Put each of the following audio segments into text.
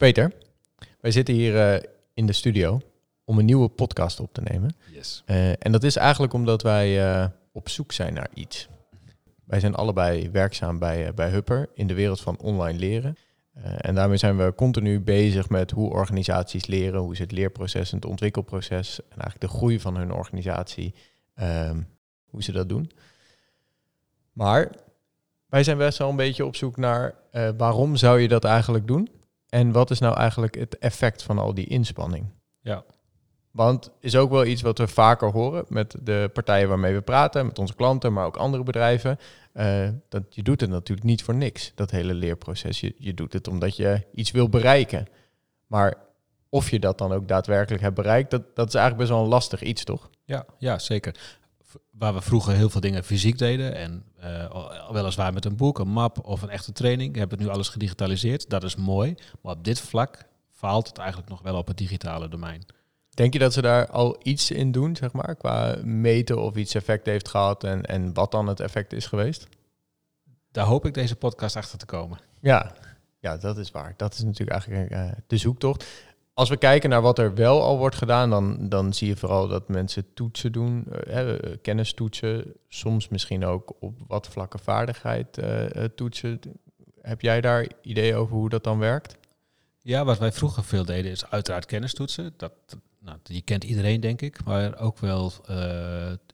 Peter, wij zitten hier eh, in de studio om een nieuwe podcast op te nemen. Yes. Eh, en dat is eigenlijk omdat wij eh, op zoek zijn naar iets. Wij zijn allebei werkzaam bij, bij Hupper in de wereld van online leren. En daarmee zijn we continu bezig met hoe organisaties leren, hoe ze het leerproces en het ontwikkelproces en eigenlijk de groei van hun organisatie, ehm, hoe ze dat doen. Maar wij zijn best wel een beetje op zoek naar waarom zou je dat eigenlijk doen? En wat is nou eigenlijk het effect van al die inspanning? Ja. Want is ook wel iets wat we vaker horen met de partijen waarmee we praten, met onze klanten, maar ook andere bedrijven. eh, dat je doet het natuurlijk niet voor niks, dat hele leerproces. Je, je doet het omdat je iets wil bereiken. Maar of je dat dan ook daadwerkelijk hebt bereikt, dat, dat is eigenlijk best wel een lastig iets, toch? Ja, ja, zeker. Waar we vroeger heel veel dingen fysiek deden en al- weliswaar met een boek, een map of een echte training, hebben we nu alles gedigitaliseerd. Dat is mooi, maar op dit vlak faalt het eigenlijk nog wel op het digitale domein. Denk je dat ze daar al iets in doen, zeg maar, qua meten of iets effect heeft gehad en, en wat dan het effect is geweest? Daar hoop ik deze podcast achter te komen. Ja, ja, dat is waar. Dat is natuurlijk eigenlijk eh, de zoektocht. Als we kijken naar wat er wel al wordt gedaan, dan, dan zie je vooral dat mensen toetsen doen, eh, eh, kennistoetsen, soms misschien ook op wat vlakke vaardigheid eh, toetsen. Heb jij daar ideeën over hoe dat dan werkt? Ja, wat wij vroeger veel deden is uiteraard kennistoetsen. Dat, nou, die kent iedereen, denk ik. Maar ook wel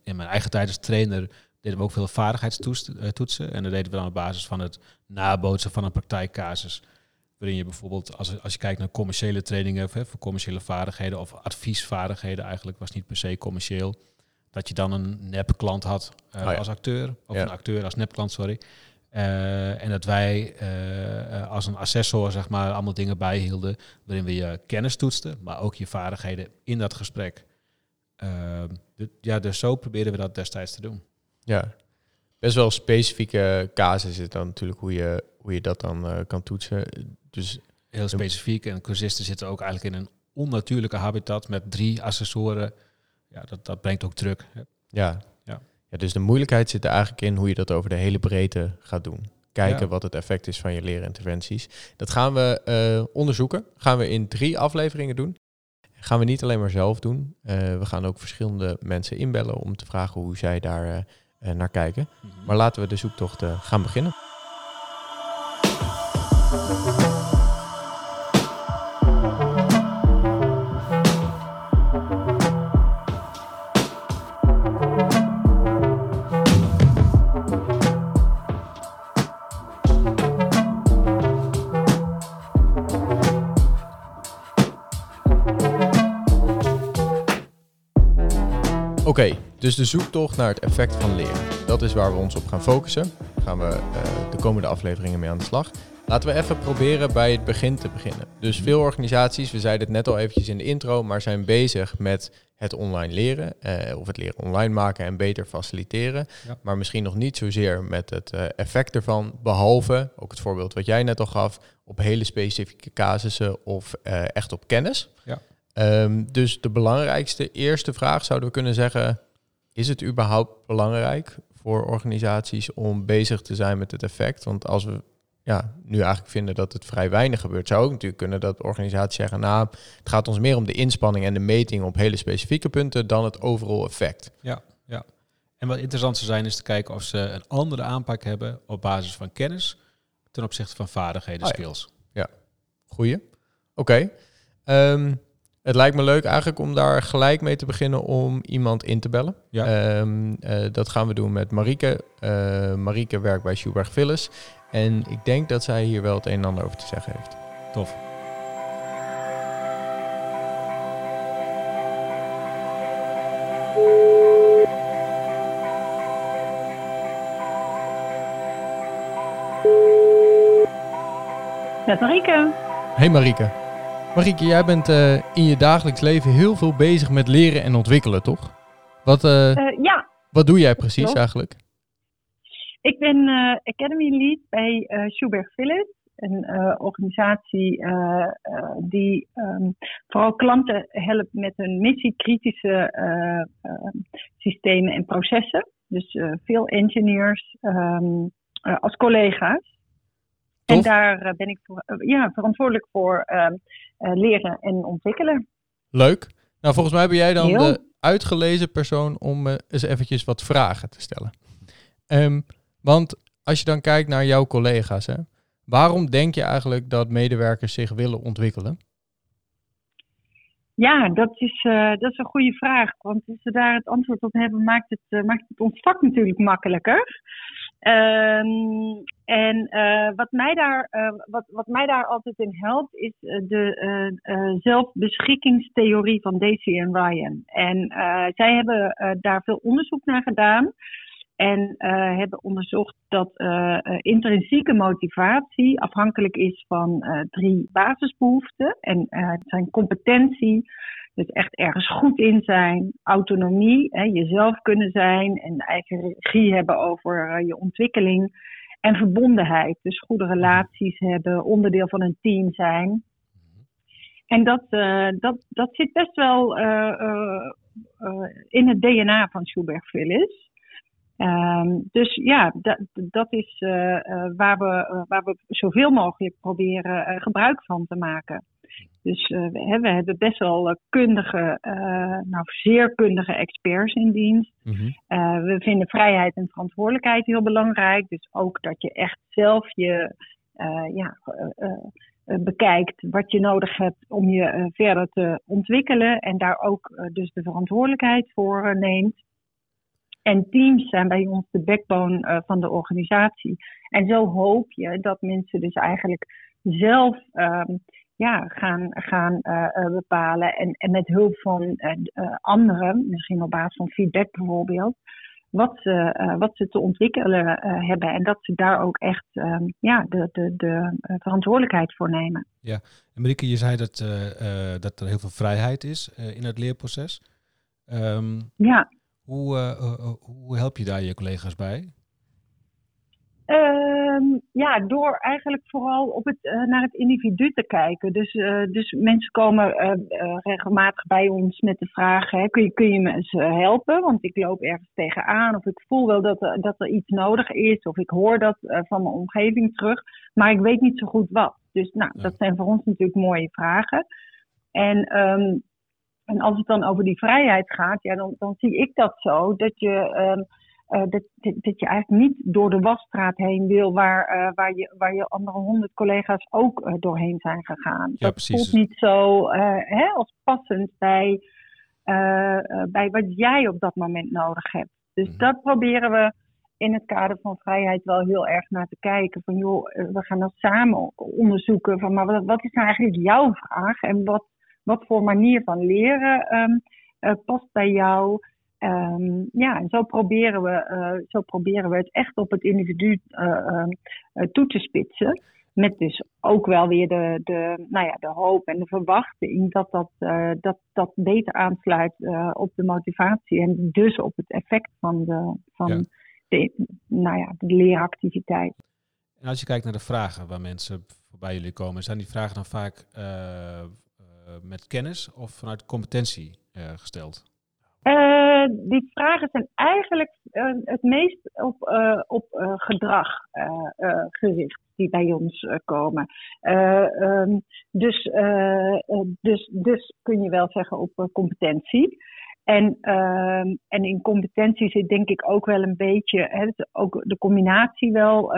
in mijn eigen tijd als trainer deden we ook veel vaardigheidstoetsen. En dat deden we dan op basis van het nabootsen van een praktijkcasus. Waarin je bijvoorbeeld, als, als je kijkt naar commerciële trainingen hè, voor commerciële vaardigheden of adviesvaardigheden, eigenlijk was niet per se commercieel. Dat je dan een nep-klant had eh, Oh ja. als acteur, of Ja. een acteur als nep-klant, sorry. Eh, en dat wij eh, als een assessor zeg maar allemaal dingen bijhielden waarin we je kennis toetsten, maar ook je vaardigheden in dat gesprek. Ehm, de- ja, dus zo proberen we dat destijds te doen. Ja, best wel specifieke casus is het dan natuurlijk hoe je, hoe je dat dan kan toetsen. Dus Heel specifiek. En cursisten zitten ook eigenlijk in een onnatuurlijke habitat met drie assessoren. Ja, dat, dat brengt ook druk. Ja. Ja. ja, dus de moeilijkheid zit er eigenlijk in hoe je dat over de hele breedte gaat doen. Kijken Ja. wat het effect is van je leerinterventies. Dat gaan we eh, onderzoeken. Gaan we in drie afleveringen doen. Gaan we niet alleen maar zelf doen. Eh, we gaan ook verschillende mensen inbellen om te vragen hoe zij daar eh, naar kijken. Maar laten we de zoektocht gaan beginnen. Dus de zoektocht naar het effect van leren. Dat is waar we ons op gaan focussen. Daar gaan we eh, de komende afleveringen mee aan de slag. Laten we even proberen bij het begin te beginnen. Dus veel organisaties, we zeiden het net al eventjes in de intro, maar zijn bezig met het online leren eh, of het leren online maken en beter faciliteren. Ja. Maar misschien nog niet zozeer met het eh, effect ervan, behalve ook het voorbeeld wat jij net al gaf, op hele specifieke casussen of eh, echt op kennis. Ja. Ehm, dus de belangrijkste eerste vraag zouden we kunnen zeggen: is het überhaupt belangrijk voor organisaties om bezig te zijn met het effect? Want als we ja, nu eigenlijk vinden dat het vrij weinig gebeurt, zou ook natuurlijk kunnen dat organisaties zeggen: Nou, het gaat ons meer om de inspanning en de meting op hele specifieke punten dan het overall effect. Ja, ja. En wat interessant zou zijn is te kijken of ze een andere aanpak hebben op basis van kennis ten opzichte van vaardigheden, Oh ja. skills. Goeie. Oké. Ehm, het lijkt me leuk eigenlijk om daar gelijk mee te beginnen om iemand in te bellen. Ja. Ehm, eh, dat gaan we doen met Marieke. Eh Marieke werkt bij Schubert Phyllis. En ik denk dat zij hier wel het een en ander over te zeggen heeft. Tof. Met Marieke. Hey Marieke. Marieke, jij bent eh, in je dagelijks leven heel veel bezig met leren en ontwikkelen, toch? Wat, eh, Eh, ja, wat doe jij precies klopt. eigenlijk? ik ben Academy Lead bij Schubert Philips. Een organisatie die ehm, vooral klanten helpt met hun missiekritische systemen en processen. Dus veel engineers ehm, eh, als collega's. En daar ben ik voor, ja, verantwoordelijk voor ehm, leren en ontwikkelen. Leuk. Nou, volgens mij ben jij dan de uitgelezen persoon om eens eventjes wat vragen te stellen. Um, want als je dan kijkt naar jouw collega's, hè, waarom denk je eigenlijk dat medewerkers zich willen ontwikkelen? Ja, dat is, uh, dat is een goede vraag. Want als we daar het antwoord op hebben, maakt het, uh, maakt het ons vak natuurlijk makkelijker. Um, en uh, wat, mij daar, wat, wat mij daar altijd in helpt, is de zelfbeschikkingstheorie van Daisy en Ryan. En zij hebben daar veel onderzoek naar gedaan. En hebben onderzocht dat intrinsieke motivatie afhankelijk is van drie basisbehoeften. En het zijn competentie, dus echt ergens goed in zijn, autonomie, hè, jezelf kunnen zijn en eigen regie hebben over je ontwikkeling. En verbondenheid, dus goede relaties hebben, onderdeel van een team zijn. En dat, dat, dat zit best wel in het DNA van Schubert Phyllis. Um, dus ja, dat, dat is waar, we, waar we zoveel mogelijk proberen gebruik van te maken. Dus we, we, hebben best wel kundige, nou zeer kundige experts in dienst. Mm -hmm. we vinden vrijheid en verantwoordelijkheid heel belangrijk. Dus ook dat je echt zelf je ja, bekijkt wat je nodig hebt om je verder te ontwikkelen. En daar ook dus de verantwoordelijkheid voor neemt. En teams zijn bij ons de backbone van de organisatie. En zo hoop je dat mensen dus eigenlijk zelf um, ja, gaan, gaan uh, bepalen. En, en met hulp van anderen, misschien op basis van feedback bijvoorbeeld, wat ze, wat ze te ontwikkelen hebben. En dat ze daar ook echt um, ja, de, de, de verantwoordelijkheid voor nemen. Ja, en Marieke, je zei dat, dat er heel veel vrijheid is in het leerproces. Um, ja. Hoe, hoe help je daar je collega's bij? Um, ja, door eigenlijk vooral op het, uh, naar het individu te kijken. Dus, uh, dus mensen komen regelmatig bij ons met de vraag: hè, kun, je, kun je me eens helpen? Want ik loop ergens tegenaan, of ik voel wel dat, er, dat er iets nodig is, of ik hoor dat van mijn omgeving terug, maar ik weet niet zo goed wat. Dus nou, ja. dat zijn voor ons natuurlijk mooie vragen. En um, en als het dan over die vrijheid gaat, ja, dan, dan zie ik dat zo. Dat je, um, uh, dat, dat je eigenlijk niet door de wasstraat heen wil waar, uh, waar, je, waar je andere honderd collega's ook uh, doorheen zijn gegaan. Ja, dat precies. voelt niet zo hè, als passend bij, bij wat jij op dat moment nodig hebt. Dus mm-hmm. dat proberen we in het kader van vrijheid wel heel erg naar te kijken. Van joh, we gaan dat samen onderzoeken. Van maar wat, wat is nou eigenlijk jouw vraag? En wat, wat voor manier van leren um, uh, past bij jou? Um, ja, en zo proberen, we, uh, zo proberen we het echt op het individu uh, toe te spitsen. Met dus ook wel weer de, de, nou ja, de hoop en de verwachting dat dat, dat, dat beter aansluit op de motivatie en dus op het effect van de, van ja. de, nou ja, de leeractiviteit. En als je kijkt naar de vragen waar mensen voorbij jullie komen, zijn die vragen dan vaak eh, met kennis of vanuit competentie eh, gesteld? Uh, die vragen zijn eigenlijk uh, het meest op, uh, op gedrag gericht die bij ons komen. Um, dus, dus, dus kun je wel zeggen op competentie. En, ehm, en in competentie zit denk ik ook wel een beetje hè, ook de combinatie wel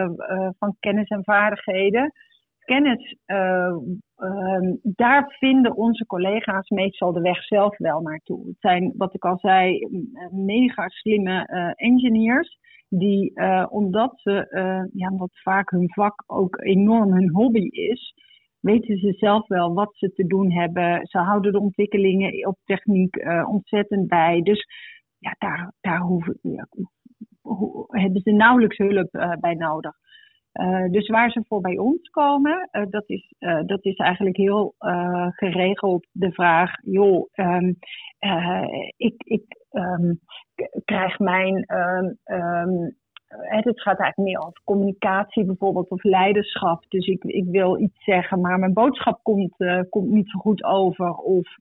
van kennis en vaardigheden kennis, uh, uh, daar vinden onze collega's meestal de weg zelf wel naartoe. Het zijn, wat ik al zei, mega slimme uh, engineers. Die, omdat ze, ja, wat vaak hun vak ook enorm hun hobby is, weten ze zelf wel wat ze te doen hebben. Ze houden de ontwikkelingen op techniek ontzettend bij. Dus ja, daar, daar hebben ze nauwelijks hulp bij nodig. Uh, dus waar ze voor bij ons komen, uh, dat, is, uh, dat is eigenlijk heel geregeld de vraag: joh, um, ik, ik um, krijg mijn. Um, het gaat eigenlijk meer over communicatie bijvoorbeeld of leiderschap. Dus ik, ik wil iets zeggen, maar mijn boodschap komt, komt niet zo goed over. Of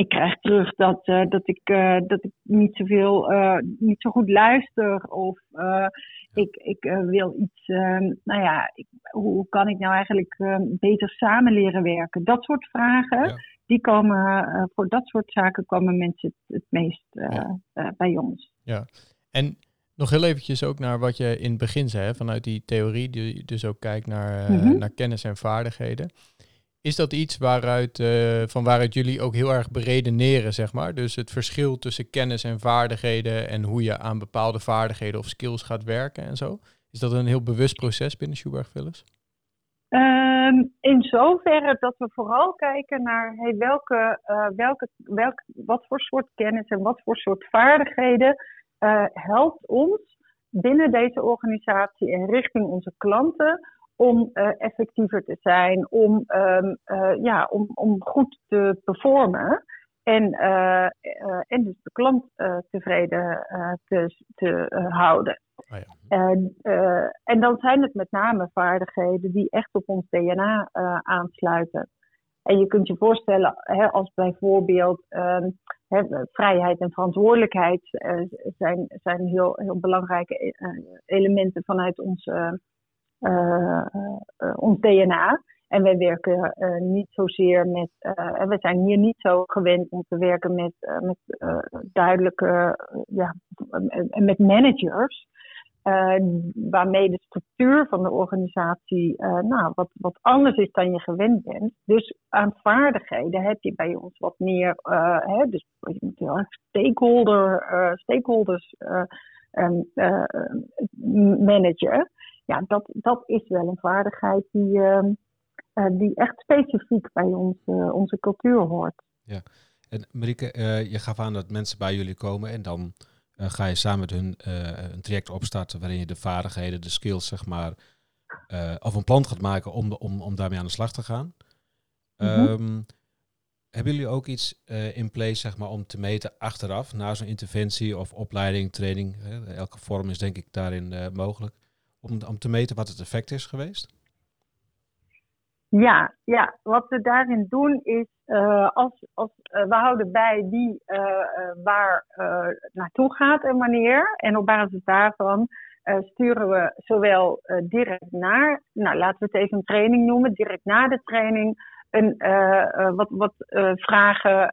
ik krijg terug dat, dat, ik, dat ik niet zoveel, niet zo goed luister of ik, ik wil iets, ehm, nou ja, ik, hoe kan ik nou eigenlijk ehm, beter samen leren werken? Dat soort vragen, die komen, voor dat soort zaken komen mensen het, het meest bij ons. Ja, en nog heel eventjes ook naar wat je in het begin zei, vanuit die theorie, die dus ook kijkt naar, uh, naar kennis en vaardigheden. Is dat iets waaruit, uh, van waaruit jullie ook heel erg beredeneren, zeg maar? Dus het verschil tussen kennis en vaardigheden en hoe je aan bepaalde vaardigheden of skills gaat werken en zo? Is dat een heel bewust proces binnen Schubert Philips? Um, in zoverre dat we vooral kijken naar hey, welke, uh, welke, welk, wat voor soort kennis en wat voor soort vaardigheden uh, helpt ons binnen deze organisatie en richting onze klanten om uh, effectiever te zijn, om, um, uh, ja, om, om goed te performen en, en dus de klant tevreden te, te houden. Oh ja. en, en dan zijn het met name vaardigheden die echt op ons DNA aansluiten. En je kunt je voorstellen, hè, als bijvoorbeeld uh, hè, vrijheid en verantwoordelijkheid uh, zijn, zijn heel, heel belangrijke elementen vanuit ons, ons DNA. En wij werken niet zozeer met, en we zijn hier niet zo gewend om te werken met, met duidelijke, ja, met managers. Uh, waarmee de structuur van de organisatie uh, nou, wat, wat anders is dan je gewend bent. Dus aan vaardigheden heb je bij ons wat meer, uh, hè, dus je moet heel erg stakeholder, stakeholders managen. Ja, dat, dat is wel een vaardigheid die, ehm, die echt specifiek bij ons, onze cultuur hoort. Ja, en Marieke, je gaf aan dat mensen bij jullie komen en dan ga je samen met hun een traject opstarten waarin je de vaardigheden, de skills, zeg maar, of een plan gaat maken om, om, om daarmee aan de slag te gaan. Mm-hmm. Um, hebben jullie ook iets in place, zeg maar, om te meten achteraf, na zo'n interventie of opleiding, training, elke vorm is denk ik daarin mogelijk, om, om te meten wat het effect is geweest? Ja, ja, wat we daarin doen is, uh, als, als, uh, we houden bij wie uh, waar naartoe gaat en wanneer. En op basis daarvan sturen we zowel direct naar, nou laten we het even een training noemen, direct na de training, een, wat, wat vragen,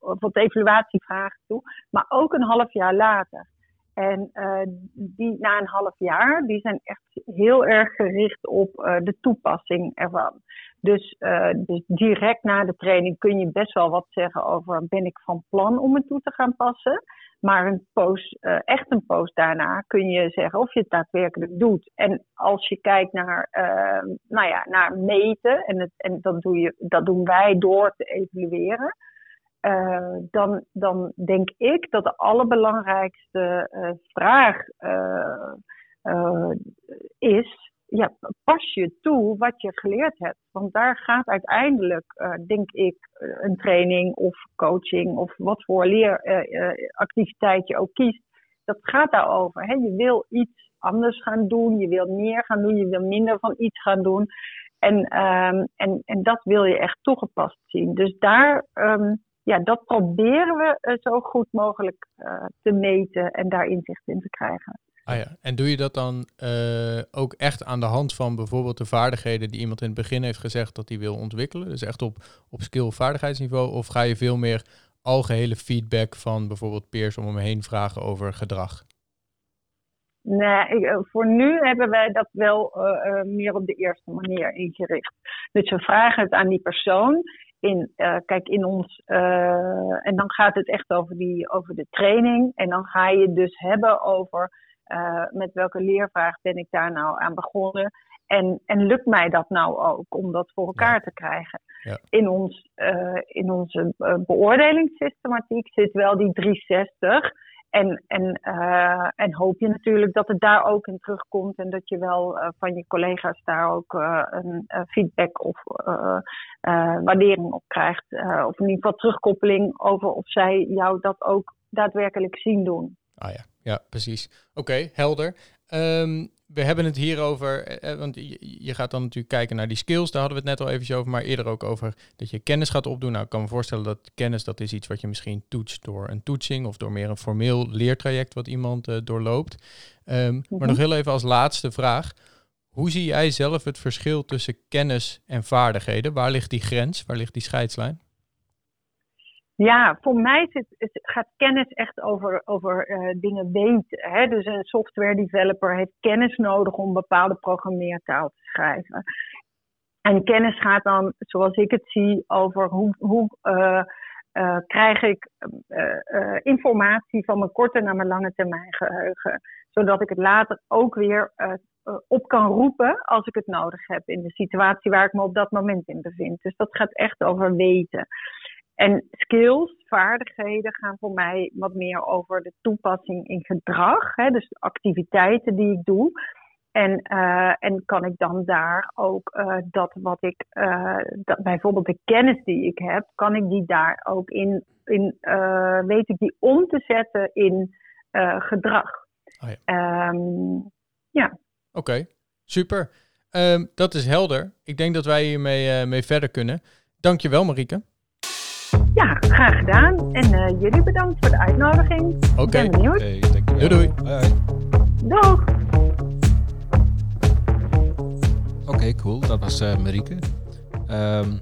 wat evaluatievragen toe, maar ook een half jaar later. En uh, die na een half jaar, die zijn echt heel erg gericht op uh, de toepassing ervan. Dus, uh, dus direct na de training kun je best wel wat zeggen over ben ik van plan om het toe te gaan passen. Maar een post, echt een post daarna kun je zeggen of je het daadwerkelijk doet. En als je kijkt naar, nou ja, naar meten, en, het, en dat, doe je, dat doen wij door te evalueren. Uh, dan, dan denk ik dat de allerbelangrijkste uh, vraag uh, is: ja, pas je toe wat je geleerd hebt? Want daar gaat uiteindelijk, denk ik, een training of coaching of wat voor leeractiviteit je ook kiest. Dat gaat daarover. Hè? Je wil iets anders gaan doen, je wil meer gaan doen, je wil minder van iets gaan doen. En, um, en, en dat wil je echt toegepast zien. Dus daar. Um, ja, dat proberen we eh, zo goed mogelijk uh, te meten en daar inzicht in te krijgen. Ah ja, en doe je dat dan uh, ook echt aan de hand van bijvoorbeeld de vaardigheden die iemand in het begin heeft gezegd dat hij wil ontwikkelen? Dus echt op, op skill-vaardigheidsniveau? Of ga je veel meer algehele feedback van bijvoorbeeld peers om hem heen vragen over gedrag? Nee, ik, voor nu hebben wij dat wel uh, meer op de eerste manier ingericht. Dus we vragen het aan die persoon in, uh, kijk, in ons, uh, en dan gaat het echt over, die, over de training. En dan ga je dus hebben over uh, met welke leervraag ben ik daar nou aan begonnen. En, en lukt mij dat nou ook om dat voor elkaar te krijgen? Ja. In, ons, in onze beoordelingssystematiek zit wel die 360. En, en, uh, en hoop je natuurlijk dat het daar ook in terugkomt en dat je wel uh, van je collega's daar ook uh, een feedback of waardering op krijgt. of in ieder geval terugkoppeling over of zij jou dat ook daadwerkelijk zien doen. Ah ja, ja precies. Oké, helder. Um, we hebben het hier over, eh, eh, want je, gaat dan natuurlijk kijken naar die skills, daar hadden we het net al eventjes over, maar eerder ook over dat je kennis gaat opdoen. Nou, ik kan me voorstellen dat kennis, dat is iets wat je misschien toetst door een toetsing of door meer een formeel leertraject wat iemand uh, doorloopt. Um, Maar Mhm. nog heel even als laatste vraag. Hoe zie jij zelf het verschil tussen kennis en vaardigheden? Waar ligt die grens? Waar ligt die scheidslijn? Ja, voor mij gaat kennis echt over, over eh, dingen weten. Hè? Dus een software developer heeft kennis nodig om bepaalde programmeertaal te schrijven. En kennis gaat dan, zoals ik het zie, over hoe, hoe eh, eh, krijg ik informatie van mijn korte naar mijn lange termijn geheugen. Zodat ik het later ook weer op kan roepen als ik het nodig heb in de situatie waar ik me op dat moment in bevind. Dus dat gaat echt over weten. En skills, vaardigheden gaan voor mij wat meer over de toepassing in gedrag. Hè, dus de activiteiten die ik doe. En, uh, en kan ik dan daar ook uh, dat wat ik, uh, dat bijvoorbeeld de kennis die ik heb, kan ik die daar ook in, in weet ik die om te zetten in gedrag. Oh ja. Um, ja. Oké, okay, super. Um, dat is helder. Ik denk dat wij hiermee mee verder kunnen. Dankjewel Marieke. Graag gedaan. En uh, jullie bedankt voor de uitnodiging. Oké. Okay. Ben benieuwd. Doei doei. Doeg. Oké, okay, cool. Dat was uh, Marieke. Um,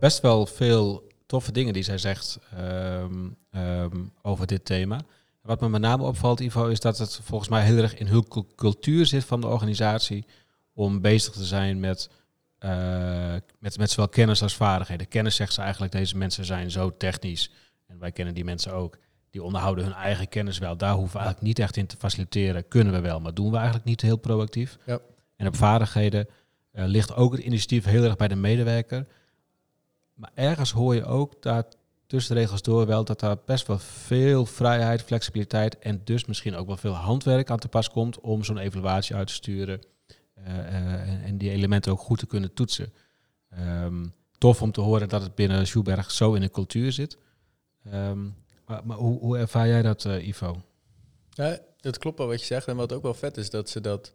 best wel veel toffe dingen die zij zegt um, um, over dit thema. Wat me met name opvalt, Ivo, is dat het volgens mij heel erg in hun cultuur zit van de organisatie om bezig te zijn met uh, met, met zowel kennis als vaardigheden. Kennis zegt ze eigenlijk, deze mensen zijn zo technisch. En wij kennen die mensen ook. Die onderhouden hun eigen kennis wel. Daar hoeven we eigenlijk niet echt in te faciliteren. Kunnen we wel, maar doen we eigenlijk niet heel proactief. Ja. En op vaardigheden uh, ligt ook het initiatief heel erg bij de medewerker. Maar ergens hoor je ook daar tussen de regels door wel dat daar best wel veel vrijheid, flexibiliteit en dus misschien ook wel veel handwerk aan te pas komt om zo'n evaluatie uit te sturen. Uh, uh, en die elementen ook goed te kunnen toetsen. Um, tof om te horen dat het binnen Schuberg zo in de cultuur zit. Um, maar, maar hoe, hoe, ervaar jij dat, uh, Ivo? Ja, dat klopt wel wat je zegt. En wat ook wel vet is, dat ze dat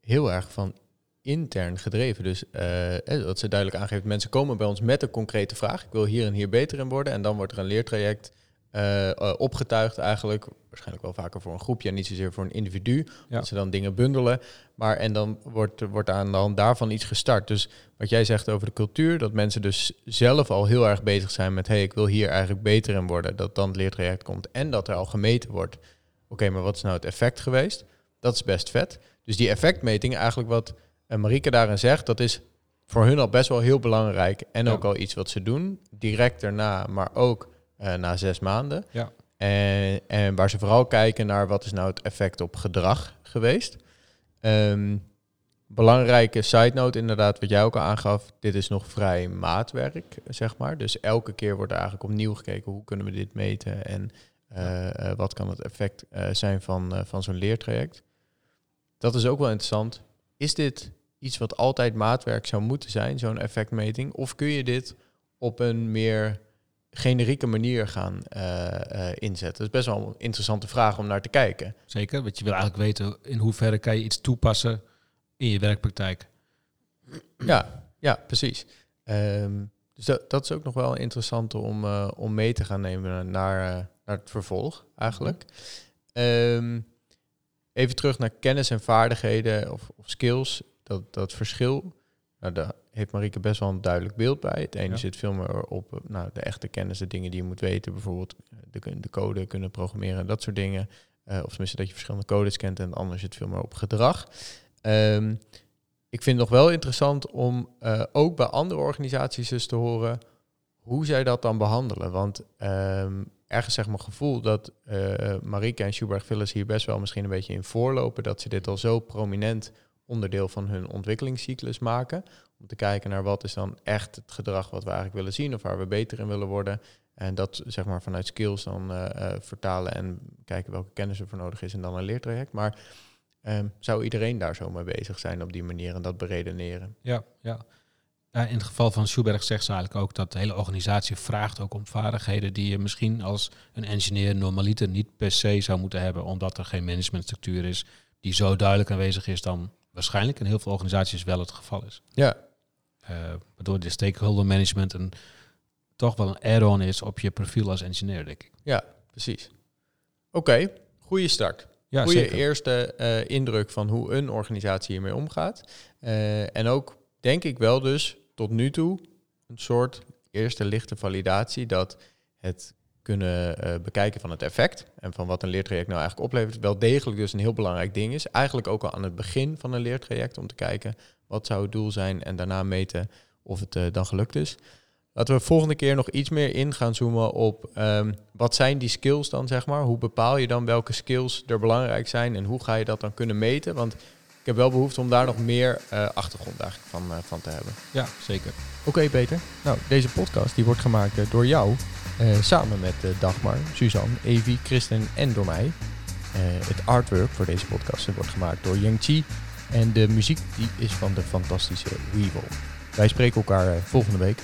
heel erg van intern gedreven. Dus dat ze duidelijk aangeeft, mensen komen bij ons met een concrete vraag. Ik wil hier en hier beter in worden. En dan wordt er een leertraject uh, uh, opgetuigd eigenlijk, waarschijnlijk wel vaker voor een groepje en niet zozeer voor een individu. Ja. Dat ze dan dingen bundelen. Maar en dan wordt, wordt aan de hand daarvan iets gestart. Dus wat jij zegt over de cultuur, dat mensen dus zelf al heel erg bezig zijn met, hé, hey, ik wil hier eigenlijk beter in worden. Dat dan het leertraject komt en dat er al gemeten wordt. Oké, okay, maar wat is nou het effect geweest? Dat is best vet. Dus die effectmeting, eigenlijk wat uh, Marieke daarin zegt, dat is voor hun al best wel heel belangrijk. En ja. ook al iets wat ze doen, direct daarna, maar ook uh, na zes maanden. Ja. En, en waar ze vooral kijken naar wat is nou het effect op gedrag geweest. Um, belangrijke side note inderdaad, wat jij ook al aangaf, dit is nog vrij maatwerk, zeg maar. Dus elke keer wordt er eigenlijk opnieuw gekeken, hoe kunnen we dit meten en uh, uh, wat kan het effect uh, zijn van, van zo'n leertraject. Dat is ook wel interessant. Is dit iets wat altijd maatwerk zou moeten zijn, zo'n effectmeting? Of kun je dit op een meer generieke manier gaan uh, uh, inzetten? Dat is best wel een interessante vraag om naar te kijken. Zeker, want je wil eigenlijk weten in hoeverre kan je iets toepassen in je werkpraktijk. Ja, ja precies. Um, dus dat, dat is ook nog wel interessant om, uh, om mee te gaan nemen naar, naar het vervolg eigenlijk. Um, even terug naar kennis en vaardigheden of, of skills, dat, dat verschil. Nou, daar heeft Marieke best wel een duidelijk beeld bij. Het ene ja. zit veel meer op nou, de echte kennis, de dingen die je moet weten. Bijvoorbeeld de, de code kunnen programmeren, dat soort dingen. Uh, of tenminste dat je verschillende codes kent. En het andere zit veel meer op gedrag. Um, ik vind het nog wel interessant om uh, ook bij andere organisaties eens te horen hoe zij dat dan behandelen. Want um, ergens zeg mijn gevoel dat uh, Marieke en Schubert Phyllis hier best wel misschien een beetje in voorlopen. Dat ze dit al zo prominent onderdeel van hun ontwikkelingscyclus maken. Om te kijken naar wat is dan echt het gedrag wat we eigenlijk willen zien of waar we beter in willen worden. En dat zeg maar vanuit skills dan uh, uh, vertalen en kijken welke kennis er voor nodig is en dan een leertraject. Maar um, zou iedereen daar zo mee bezig zijn op die manier en dat beredeneren? Ja, ja. ja in het geval van Schubert zegt ze eigenlijk ook dat de hele organisatie vraagt ook om vaardigheden die je misschien als een engineer normaliter niet per se zou moeten hebben, omdat er geen managementstructuur is die zo duidelijk aanwezig is dan waarschijnlijk in heel veel organisaties wel het geval is. Ja, Uh, waardoor de stakeholder management een, toch wel een add-on is op je profiel als engineer, denk ik. ja, precies. Oké, goede start. Ja, goede zeker. eerste eh, indruk van hoe een organisatie hiermee omgaat. Eh, en ook denk ik wel dus tot nu toe een soort eerste lichte validatie dat het kunnen eh, bekijken van het effect en van wat een leertraject nou eigenlijk oplevert, wel degelijk dus een heel belangrijk ding is. Eigenlijk ook al aan het begin van een leertraject om te kijken wat zou het doel zijn en daarna meten of het eh, dan gelukt is. Laten we volgende keer nog iets meer in gaan zoomen op ehm, wat zijn die skills dan, zeg maar. Hoe bepaal je dan welke skills er belangrijk zijn en hoe ga je dat dan kunnen meten? Want ik heb wel behoefte om daar nog meer eh, achtergrond eigenlijk van, eh, van te hebben. Ja, zeker. Oké Peter, nou deze podcast die wordt gemaakt eh, door jou, eh, samen met Dagmar, Suzanne, Evi, Christen en door mij. Eh, het artwork voor deze podcast wordt gemaakt door Yang Chi en de muziek die is van de fantastische Weevil. Wij spreken elkaar volgende week.